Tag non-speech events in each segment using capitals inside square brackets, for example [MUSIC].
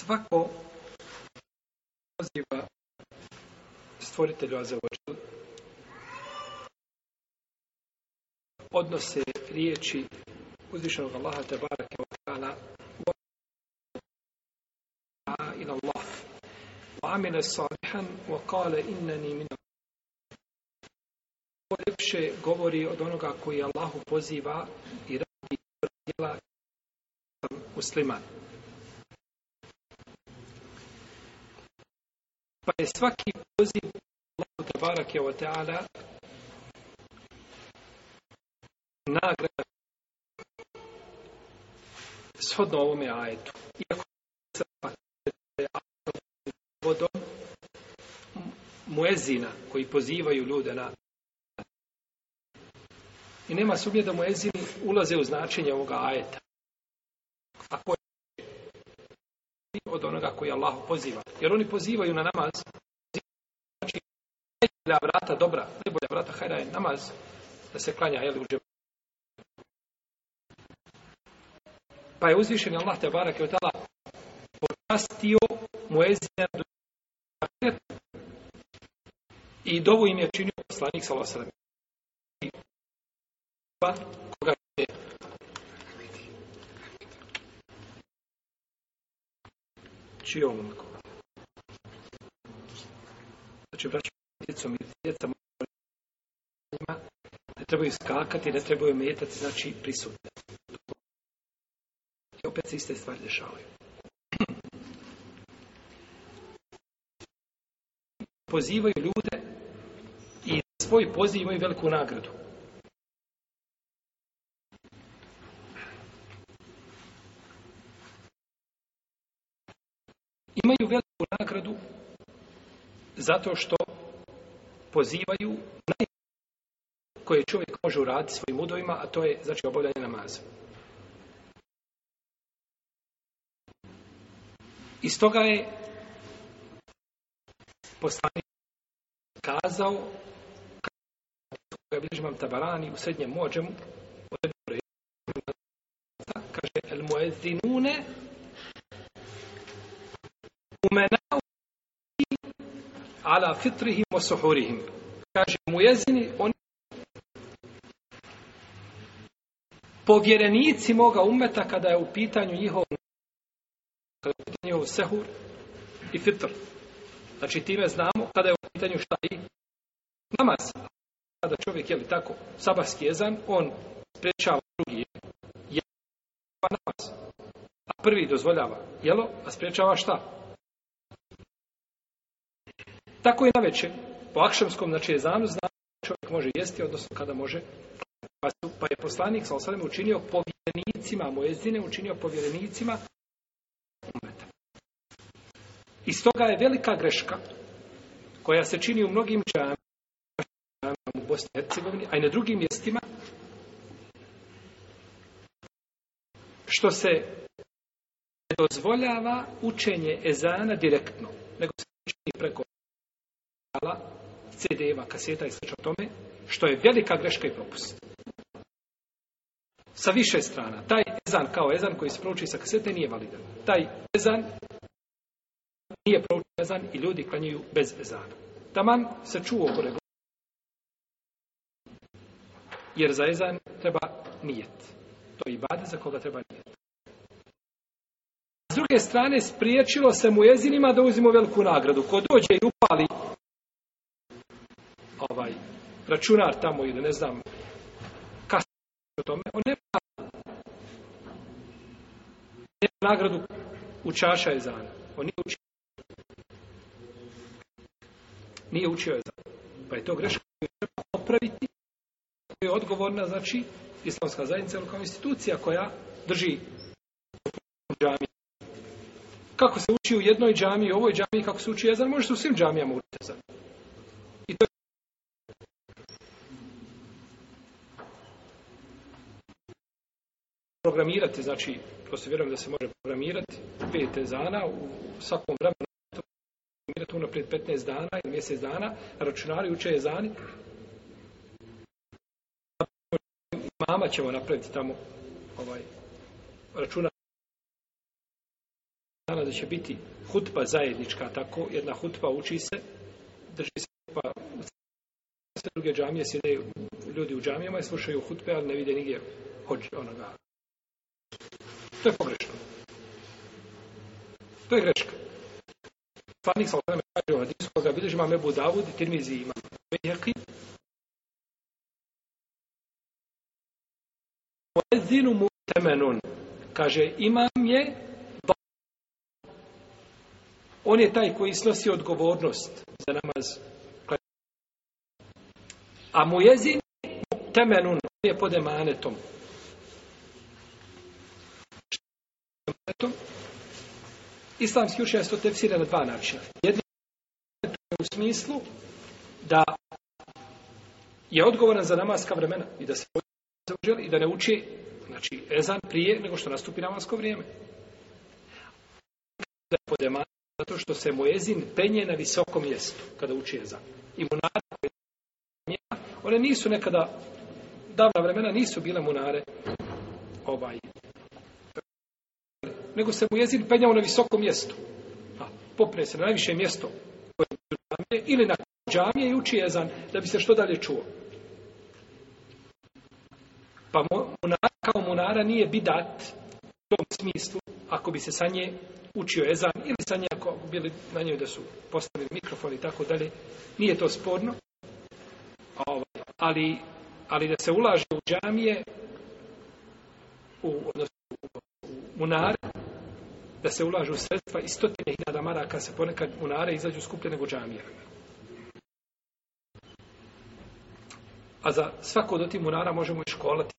Svako poziva stvoritelju Azeođel odnose riječi uzvišenog Allaha te barake wa ila Allah wa amile salihan wa kale innani min lepše govori od onoga koji Allahu poziva i radi djela musliman. Pa je svaki poziv Allahu tabarake wa ta'ala nagrada shodno ovome ajetu. Iako se vodom muezina koji pozivaju ljude na i nema sumnje da muezini ulaze u značenje ovoga ajeta. A koji je od onoga koji Allah poziva. Jer oni pozivaju na namaz najbolja vrata dobra, najbolja vrata hajra je namaz da se klanja jeli u džemu. Pa je uzvišen Allah te barak je otala počastio muezina i dovu im je činio poslanik sa Allah pa koga je? Čijom koga znači braću djecom i djeca ne trebaju skakati ne trebaju metati znači prisutne. I opet se iste stvari dešavaju. [CLEARS THROAT] Pozivaju ljude i svoj poziv imaju veliku nagradu. Imaju veliku nagradu zato što pozivaju naj koje čovjek može uraditi svojim udovima, a to je znači obavljanje namaza. Iz toga je poslanik kazao kada je bliži tabarani u srednjem mođemu kaže el muezinune umena ala fitrihim wa suhurihim. Kaže mu jezini, oni povjerenici moga umeta kada je u pitanju njihov kada je u pitanju njihov sehur i fitr. Znači time znamo kada je u pitanju šta i namaz. Kada čovjek je li tako sabahski jezan, on sprečava drugi je namaz. A prvi dozvoljava jelo, a sprečava šta? Tako i na večer. Po akšamskom, znači je zanu, zna čovjek može jesti, odnosno kada može. Pa, su, pa je poslanik, sa osadem, učinio povjerenicima, mojezine učinio povjerenicima umeta. Iz toga je velika greška koja se čini u mnogim džamima u Bosni i Hercegovini, a i na drugim mjestima, što se ne dozvoljava učenje ezana direktno, nego se učini preko CD-eva, kaseta i sl. tome, što je velika greška i propust. Sa više strana. Taj ezan kao ezan koji se prouči sa kasete nije validan. Taj ezan nije proučen ezan i ljudi klanjuju bez ezana. Taman se čuo oko Jer za ezan treba nijet. To je ibade za koga treba nijet. S druge strane, spriječilo se mu jezinima da uzimo veliku nagradu. Ko dođe i računar tamo ili ne znam kas o tome, on nema pa- nema pa nagradu u čaša je zana. On nije učio nije učio je zana. Pa je to greška koju treba popraviti koja je odgovorna, znači, islamska zajednica ili kao institucija koja drži džami. Kako se uči u jednoj džami, u ovoj džami, kako se uči jezan, može se u svim džamijama učiti jezan. I to je programirati, znači, to se vjerujem da se može programirati, pet ezana u svakom vremenu, programirati unaprijed 15 dana ili mjesec dana, računari uče ezani. Mama ćemo napraviti tamo ovaj, računar da da će biti hutba zajednička, tako, jedna hutba uči se, drži se hutba u sve druge džamije, sjede ljudi u džamijama i slušaju hutbe, ali ne vide nigdje hođe onoga. To je pogrešno. To je greška. Fanik sa osvrame kaže u hadisu, koga bilježi imam Ebu Davud i Tirmizi ima Bejheki. Muezinu mu temenun. Kaže, imam je on je taj koji snosi odgovornost za namaz. A mu jezin temenun, on je pod emanetom. Islamski učenjac to tefsira na dva načina. Jedno je u smislu da je odgovoran za namaska vremena i da se želi i da ne uči znači ezan prije nego što nastupi namasko vrijeme. Da je pod zato što se muezin penje na visokom mjestu kada uči ezan. I munare koje one nisu nekada davna vremena nisu bile munare ovaj nego se mu jezid penjao na visokom mjestu. Pa, A, popne se na najviše mjesto džamije, ili na džamije i uči jezan, da bi se što dalje čuo. Pa munara kao munara nije bidat u tom smislu ako bi se sa nje učio ezan ili sa nje ako bili na njoj da su postavili mikrofon i tako dalje. Nije to sporno. Ovaj, ali, ali da se ulaže u džamije u, odnosno, u munare da se ulažu sredstva i stotine hiljada maraka se ponekad munare izađu skuplje nego džamije. A za svako od tih munara možemo i školati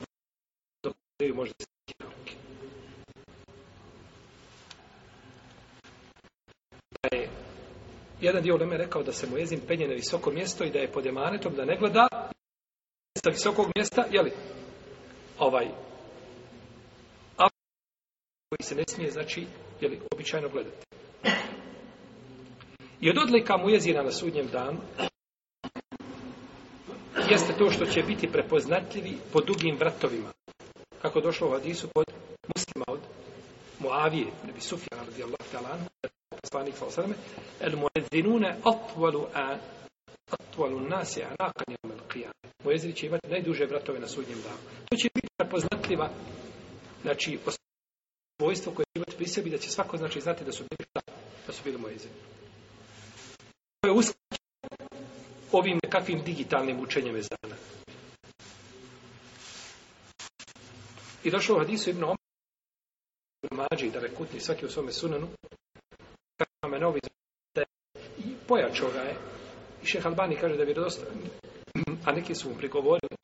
dok ne može da nauke. Da je jedan dio Leme rekao da se mu jezin penje na visoko mjesto i da je pod emanetom da ne gleda sa visokog mjesta, jeli, ovaj, se ne smije, znači, jeli, običajno gledati. I od odlika mu jezira na sudnjem danu jeste to što će biti prepoznatljivi po dugim vratovima. Kako došlo u hadisu pod muslima od Muavije, nebi Sufjan radijallahu ta'ala, poslanik sa osadame, el muezzinune atvalu a atvalu nasi anakan el qiyam. Muezini će imati najduže vratove na sudnjem danu. To će biti prepoznatljiva znači svojstvo koje će imati pri sebi da će svako znači znati da su bili šta? Da su bili muezini. To je uskačeno ovim nekakvim digitalnim učenjem ezana. I došlo u hadisu Ibn Omar Mađi, da rekutni svaki u svome sunanu, kako me novi da je i pojačao ga je. I šeh Albani kaže da je vjerodostan, a neki su mu prigovorili,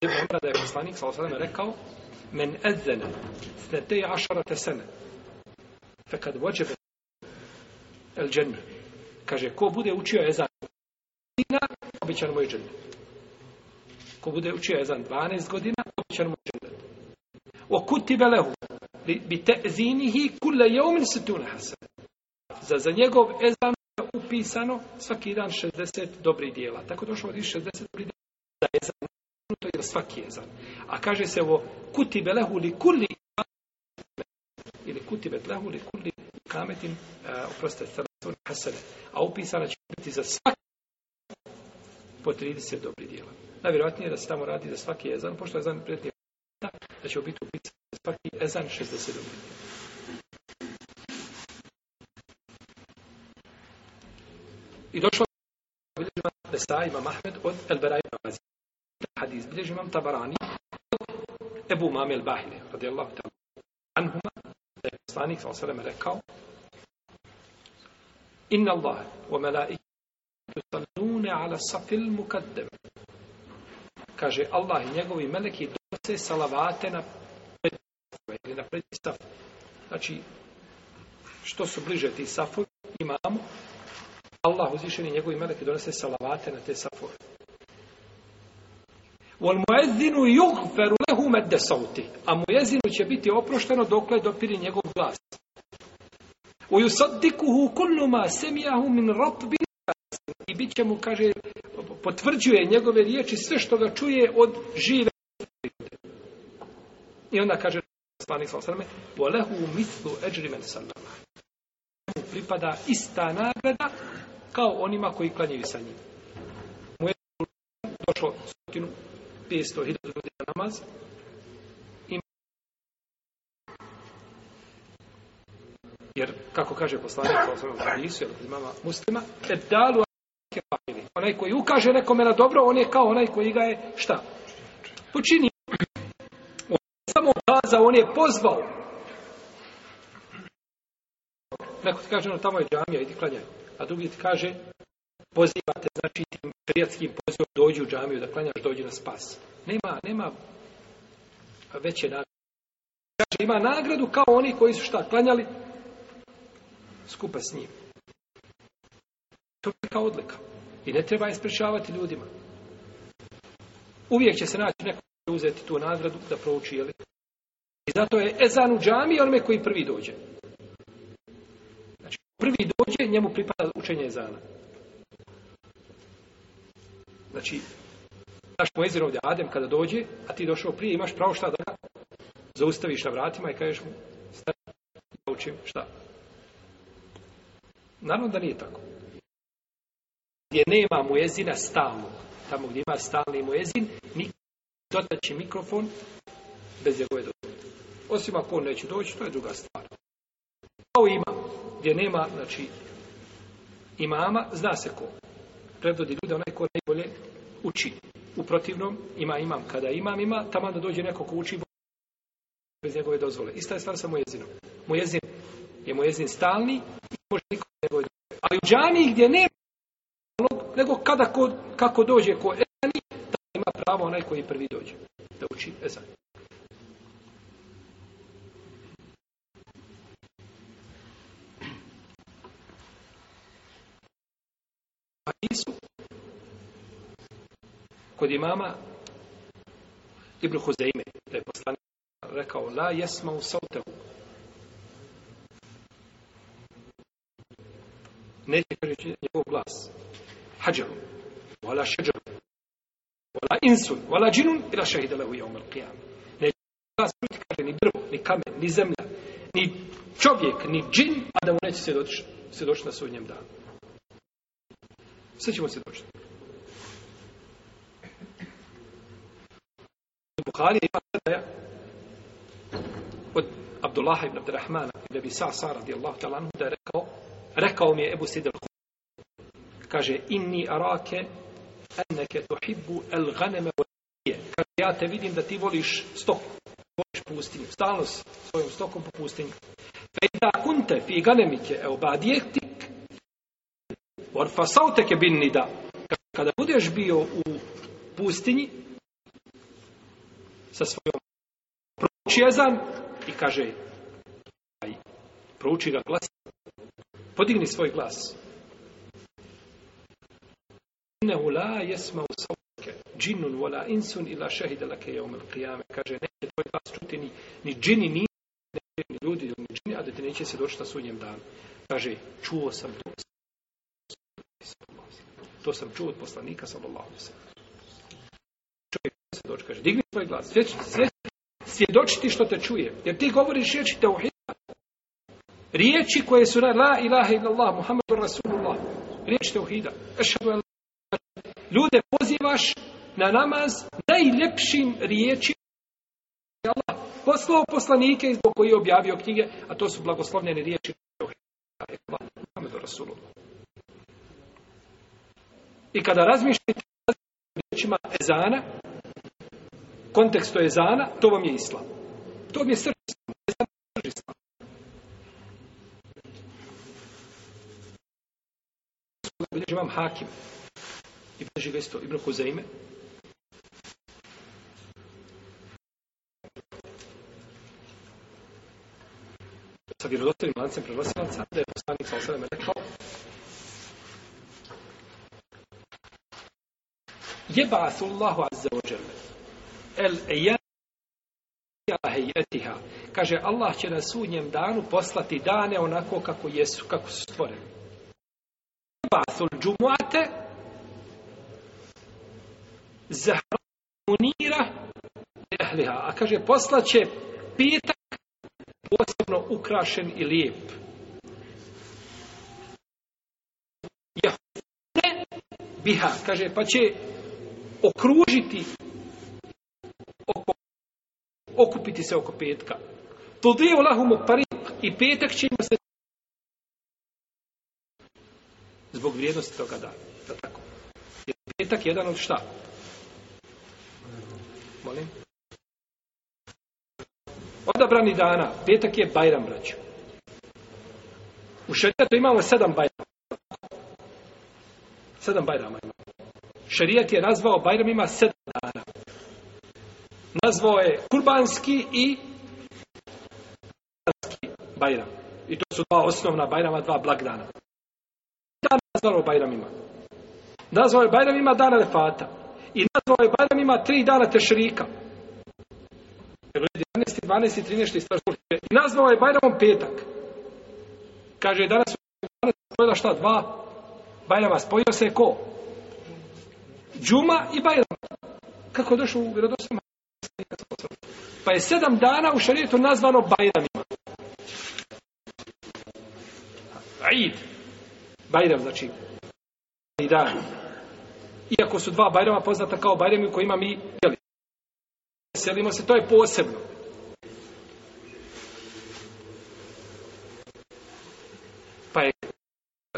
Ibn Omar da je poslanik, sa osadama, rekao, men edzene, snetej ašarate sene, fe kad vođebe el dženne. Kaže, ko bude učio ezan godina, običan mu je džennet. Ko bude učio ezan 12 godina, običan mu je džennet. O kutibe lehu, bi te zinihi jeumin situne hasan. Za, za njegov ezan je upisano svaki dan 60 dobrih dijela. Tako došlo od 60 dobrih dijela za ezan. To svaki jezan. A kaže se ovo kutibe lehu li kulli ili kutibe lehu li kulli kametin uh, oprostite, salatun hasene. A upisana će biti za svaki po 30 dobri dijela. Najvjerojatnije da se tamo radi za svaki jezan, pošto je ezan prednije da će biti upisan za svaki ezan 60 dobri dijela. I došlo da imam Besa, imam od El Beraj Hadis bilježi imam Tabarani Ebu Mame Bahile, radijallahu ta'ala. Anhuma, da je poslanik sa osaleme rekao Inna Allah wa malaika yusallune ala safil mukaddem. Kaže Allah i njegovi meleki donose salavate na predstave ili na predstav. Znači, što su bliže ti safovi, imamo, Allah uzvišeni njegovi meleki donose salavate na te safove. Wal muezzinu yughfaru lahu madda sawti. A muezzinu će biti oprošteno dokle dopiri njegov glas. Wa yusaddiquhu kullu ma sami'ahu min ratbi i bit će mu, kaže, potvrđuje njegove riječi sve što ga čuje od žive. I onda kaže, poslanik sa osrame, po lehu mislu eđrimen sa nama. Pripada ista nagrada kao onima koji klanjaju sa njim. Mu je došlo 500.000 ljudi na namaz, Jer, kako kaže poslanik, kao svojom hadisu, ili imama muslima, te dalu onaj koji ukaže nekome na dobro, on je kao onaj koji ga je, šta? Počini. On je samo ukazao, on je pozvao. Neko ti kaže, no tamo je džamija, idi klanjaj. A drugi ti kaže, pozivate, znači tim prijatskim pozivom dođi u džamiju da klanjaš, dođi na spas. Nema, nema veće nagrade. Kaže, ima nagradu kao oni koji su šta, klanjali skupa s njim. To je kao odlika. I ne treba je sprečavati ljudima. Uvijek će se naći neko uzeti tu nagradu da prouči, jeli? I zato je ezan u džami onome koji prvi dođe. Znači, prvi dođe, njemu pripada učenje ezana. Znači, naš poezir ovdje Adem kada dođe, a ti došao prije, imaš pravo šta da ga zaustaviš na vratima i kažeš mu, stani, naučim šta? Naravno da nije tako. Gdje nema Mojezina stalno, tamo gdje ima stalni muezin, dotaći mikrofon bez njegove dozvole. Osim ako on neće doći, to je druga stvar. Kao ima, gdje nema, znači, imama, zna se ko. Predvodi ljude onaj ko najbolje uči. U protivnom, ima imam. Kada imam ima, tamo da dođe neko ko uči bez njegove dozvole. Ista je stvar sa mujezinom. Mujezin je mujezin stalni i može niko njegove dozvole. Ali u džamiji gdje nema nego kada ko, kako dođe ko ezani, da ima pravo onaj koji prvi dođe da uči ezan. Hadisu kod imama Ibn Huzeime, da je poslanik rekao, la jesma u sautehu. Neće kaže njegov glas. Hađaru, wala šeđaru, wala insun, wala džinun, ila šehida lehu jeum al qiyam. Neće glas čuti, kaže, ni drvo, ni kamen, ni zemlja, ni čovjek, ni džin, a da mu neće se se doći na sudnjem danu. Sve ćemo se doći. Buhari ima predaja od Abdullah ibn Abdurrahmana i Nebi Sa'sa radijallahu ta'ala da je rekao rekao mi je Ebu Sidr kaže inni arake enneke tuhibbu el ghaneme kaže ja te vidim da ti voliš stok voliš pustinju. Stalno svojom svojim stokom po pustinju. Fe da kunte fi ghanemike evo orfa sauteke bin nida. Kada budeš bio u pustinji sa svojom prouči jezan i kaže aj, prouči ga glas podigni svoj glas. Innehu la jesma u sauteke džinnun wala insun ila šehide lake jeum il qiyame. Kaže neće tvoj glas čuti ni, ni džini ni, ni ljudi ni džini a da ti neće se doći na sudnjem danu. Kaže čuo sam to to sam čuo od poslanika sallallahu alaihi sallam čovjek se doći kaže digni svoj glas sve, sve svjedočiti što te čuje. Jer ti govoriš riječi teuhida. Riječi koje su na la ilaha illallah, Muhammedu Rasulullah. Riječi teuhida. Ešhadu el Ljude pozivaš na namaz najljepšim riječima. Allah poslao poslanike zbog koji je objavio knjige, a to su blagoslovljene riječi. Muhammedu Rasulullah. I kada razmišljate riječima ezana, kontekstu ezana, to vam je islam. To vam je srž islam. Ezan je srž islam. Bilježi vam hakim. I bilježi ga isto Ibn Huzeime. Sa vjerodostavim lancem prenosilaca, da je poslanik sa osadama rekao jeba'athullahu azza wa jalla el ejatiha kaže Allah će na sudnjem danu poslati dane onako kako jesu kako su stvoreni. Jeba'athul džumu'ate zahramunira jehliha a kaže poslaće pitak posebno ukrašen i lijep. Biha, kaže, pa će okružiti oko, okupiti se oko petka. Tudiju lahumu parik i petak će im se zbog vrijednosti toga dana. Da tako. Jer petak je jedan od šta? Molim? Odabrani dana. Petak je Bajram, braću. U šarijetu imamo sedam Bajrama. Sedam Bajrama imamo. Šarijat je nazvao Bajramima sedam dana. Nazvao je Kurbanski i Bajram. I to su dva osnovna Bajrama, dva blagdana. Dan nazvao Bajramima. Nazvao je Bajramima dana Refata. I nazvao je Bajramima tri dana Tešrika. 11. 12. 13. stvar. I nazvao je Bajramom petak. Kaže, danas su danas spojila šta? Dva Bajrama. Spojio se ko? Džuma i Bajram. Kako je došlo u vjerodostom Pa je sedam dana u šarijetu nazvano Bajramima. Aid. Bajram znači. I dan. Iako su dva Bajrama poznata kao Bajrami u kojima mi jeli. Selimo se, to je posebno. Pa je,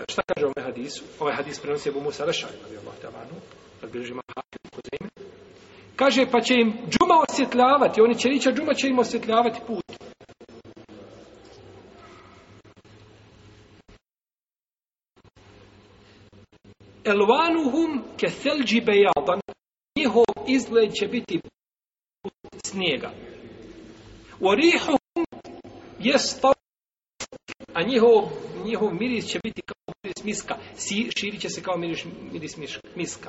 šta kaže ovaj hadisu? Ovaj hadis prenosi Ebu Musa Rešaj, ali Hakim. Kaže, pa će im džuma osjetljavati, oni će ići, a džuma će im osjetljavati put. Elvanuhum ke selđi bejadan, njihov izgled će biti snijega. U rihuhum je stav, a njihov, njihov miris će biti kao miris miska, si, širit će se kao miris, miris miska.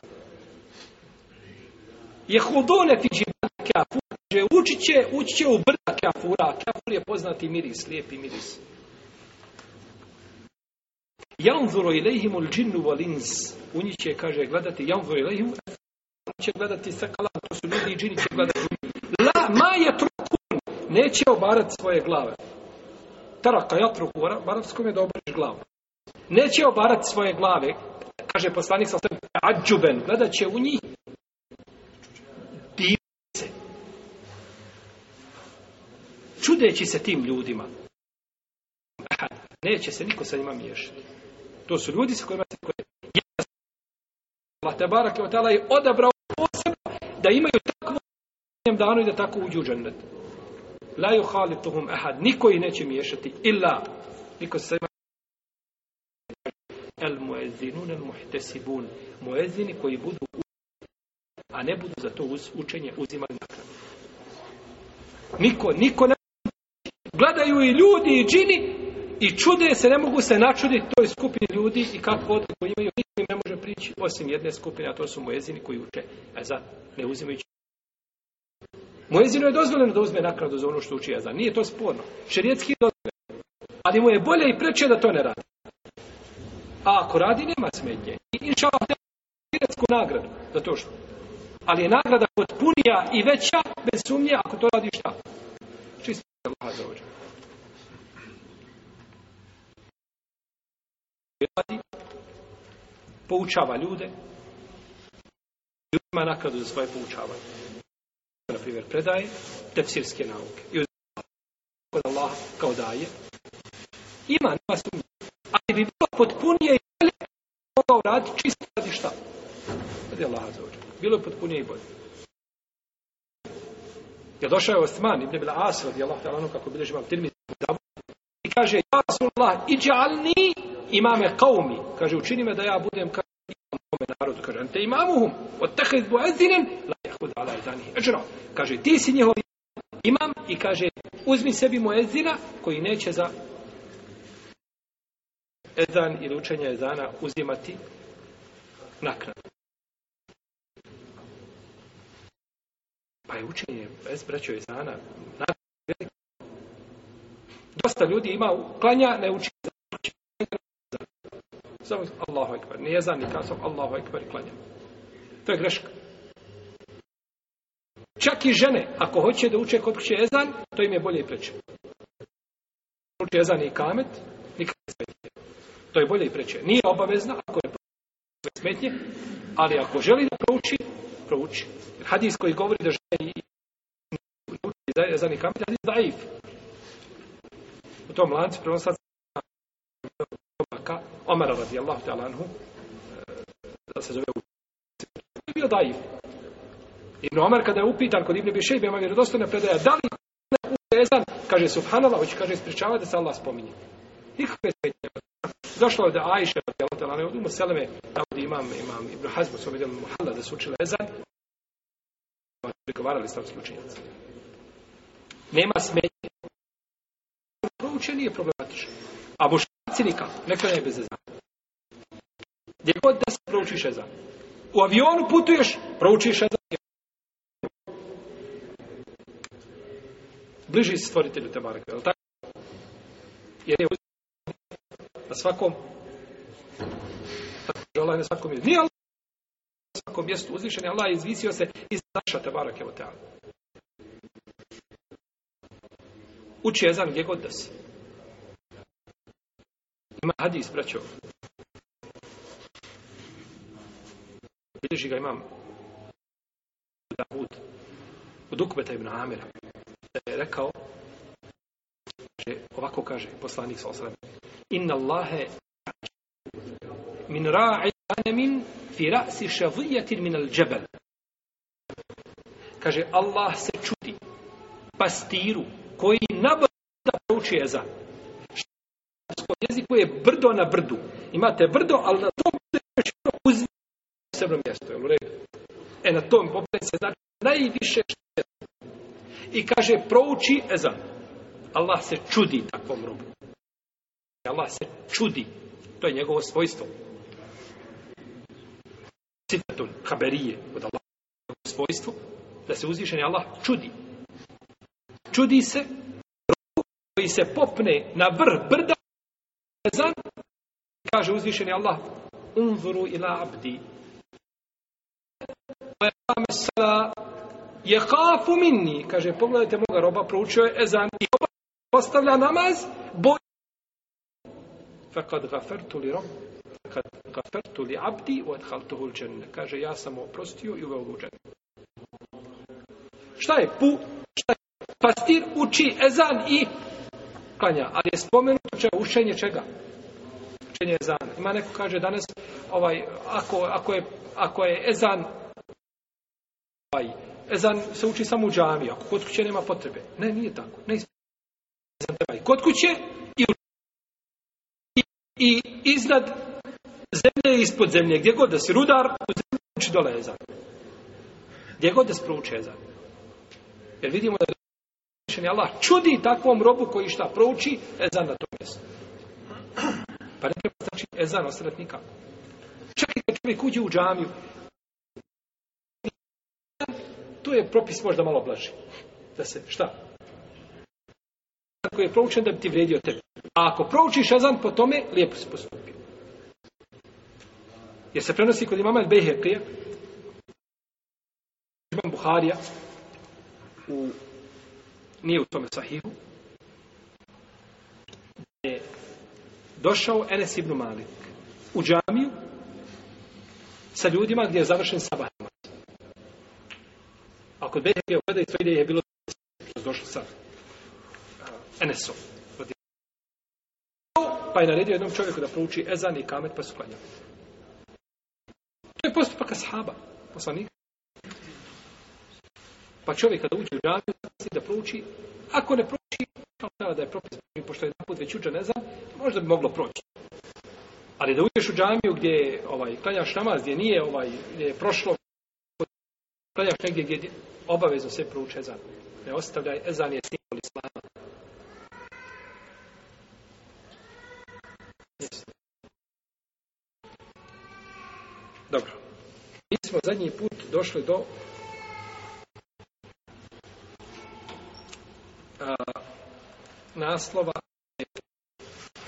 Je hudone fi džibana kafura, že učit će, ući će u brda kafura, kafur je poznati miris, lijepi miris. Janzuro ilaihimu l'đinnu wal ins. U njih će, kaže, gledati, janzuro ilaihimu, će gledati sakala, to su ljudi i džini će gledati. La, ma je trukun, neće obarati svoje glave. Taraka jatruku, u arabskom je da obariš glavu. Neće obarati svoje glave, kaže poslanik sa sve, ađuben. gledat će u njih, se. Čudeći se tim ljudima. Neće se niko sa njima miješati. To su ljudi sa kojima se koje Allah te barake od je odabrao posebno da imaju takvu danu i da tako uđu u džennet. La yuhalituhum ahad. Niko ih neće miješati. Illa. Niko se ima el muezzinun el muhtesibun. Muezzini koji budu a ne budu za to uz učenje uzimali nakradu. Niko, niko ne gledaju i ljudi i džini i čude se, ne mogu se načuditi toj skupini ljudi i kako odliku imaju, niko im ne može prići osim jedne skupine, a to su mojezini koji uče, a za ne uzimajući. Mojezinu je dozvoljeno da uzme nakradu za ono što uči za Nije to sporno. Šerijetski je dozvoljeno. Ali mu je bolje i preče da to ne radi. A ako radi, nema smetnje. I inša Allah te nagradu za to što. Ali je nagrada potpunija i veća bez sumnje ako to radi šta? Čisto Allah za ođe. poučava ljude, ljudima nakladu za svoje poučavanje. Na primjer, predaje tefsirske nauke. I uz kod Allah kao daje. Ima, nema sumnje. Ali bi bilo potpunije i bolje mogao raditi čisto radi šta? Radi Allah za ođe. Bilo je potpunije i bolje. Je došao je Osman, ibn Bila As, radi Allah, kako bilježi imam tirmi, i kaže, Ja Rasulullah, iđalni imame qaumi kaže učini me da ja budem kao imam narodu. Kaže ante imamuhum wattakhid mu'adhdhinan la yahud ala adanihi ajra. Kaže ti si njihov imam i kaže uzmi sebi muezzina koji neće za ezan ili učenje ezana uzimati naknadu. Pa je učenje bez braćo ezana Dosta ljudi ima klanja, ne uči Samo Allahu Ekber. Nije za ni kasom Allahu Ekber i klanja. To je greška. Čak i žene, ako hoće da uče kod kuće ezan, to im je bolje i preče. Uče ezan i kamet, nikad ne. To je bolje i preče. Nije obavezno, ako je smetnje, ali ako želi da prouči, prouči. Jer hadis koji govori da želi uči za za i kamet, hadis daif. U tom lancu prenoslaca Omara radijallahu ta'ala anhu, e, da se zove u je bio daif. Ibn Omar kada je upitan kod Ibn Bišejbe, ima vjerodostojna predaja, da li u ezan, kaže subhanallah, hoće kaže ispričava da se Allah spominje. Nikakve smetnje. Došlo je da Ajša, radijallahu ta'ala, od Umu Seleme, navodi imam, imam Ibn Hazmu, svoj vidjeli Muhalla da su učili ezan, prigovarali islamski učenjaci. Nema smetnje. Proučenje je problematično. A bošnjaci nikako, neka ne bez ezana. Gdje god da se proučiš ezan. U avionu putuješ, proučiš ezan. Bliži si stvoritelju te barake, je li tako? Jer je na svakom tako je Allah na svakom mjestu. Nije Allah na svakom mjestu uzvišen je Allah izvisio se iz naša te barake. Uči jezan gdje god da si. Ima hadis, braćo. Bilježi ga imam Davud od Ukbeta ibn Amira. Da je rekao že ovako kaže poslanik sa osrem Inna Allahe min ra'i anemin fi ra'si šavijatin min al džebel. Kaže, Allah se čudi pastiru koji nabrda prouči ezan. Što jeziku je brdo na brdu. Imate brdo, ali na tom brdu je još uz posebno mjesto. Jel u redu? E, na tom popet se znači najviše što je. I kaže, prouči ezan. Allah se čudi takvom robu. Allah se čudi. To je njegovo svojstvo. Citatun, haberije od Allah. Svojstvo da se uzvišeni Allah čudi. Čudi se koji se popne na vrh brda ezan kaže uzvišeni Allah unzuru ila abdi je kafu minni kaže pogledajte moga roba proučio je ezan i postavlja namaz فقد غفرت لرب فقد غفرت لعبدي وادخلته الجنة. Kaže ja sam oprostio i uveo ga u džennet šta je pu šta je pastir? Uči ezan i klanja. Ali je spomenuto čega? Učenje čega? Učenje ezan ima neko kaže danas ovaj ako ako je ako je ezan ovaj, ezan se uči samo u džami, ako kod kuće nema potrebe. Ne nije tako. Ne ispravno kod kuće i iznad zemlje i ispod zemlje, gdje god da si rudar, u zemlji uči dole ezan. Gdje god da se prouči ezan. Jer vidimo da je Allah čudi takvom robu koji šta prouči ezan na tom mjestu. Pa ne treba znači ezan ostaviti nikako. Čak i kad čovjek uđe u džamiju, tu je propis možda malo blaži. Da se, šta? Ako je proučen da bi ti vredio tebe. A ako proučiš ezan po tome, lijepo si postupio. Jer se prenosi kod imama Bejhekija, imam Buharija, u, nije u tome sahihu, je došao Enes ibn Malik u džamiju sa ljudima gdje je završen sabah namaz. A kod Bejhekija gleda to ide je bilo došlo sa Enesom pa je naredio jednom čovjeku da prouči ezan i kamet pa su klanjali. To je postupak ashaba, poslanika. Pa čovjek kada uđe u džamiju, da prouči, ako ne prouči, da je propis, pošto je jedan put već učen znam, možda bi moglo proći. Ali da uđeš u džamiju gdje ovaj, klanjaš namaz, gdje nije ovaj, gdje je prošlo, klanjaš negdje gdje obavezno se prouče ezan. Ne ostavljaj, ezan je simbol islama. Dobro. Mi smo zadnji put došli do a, naslova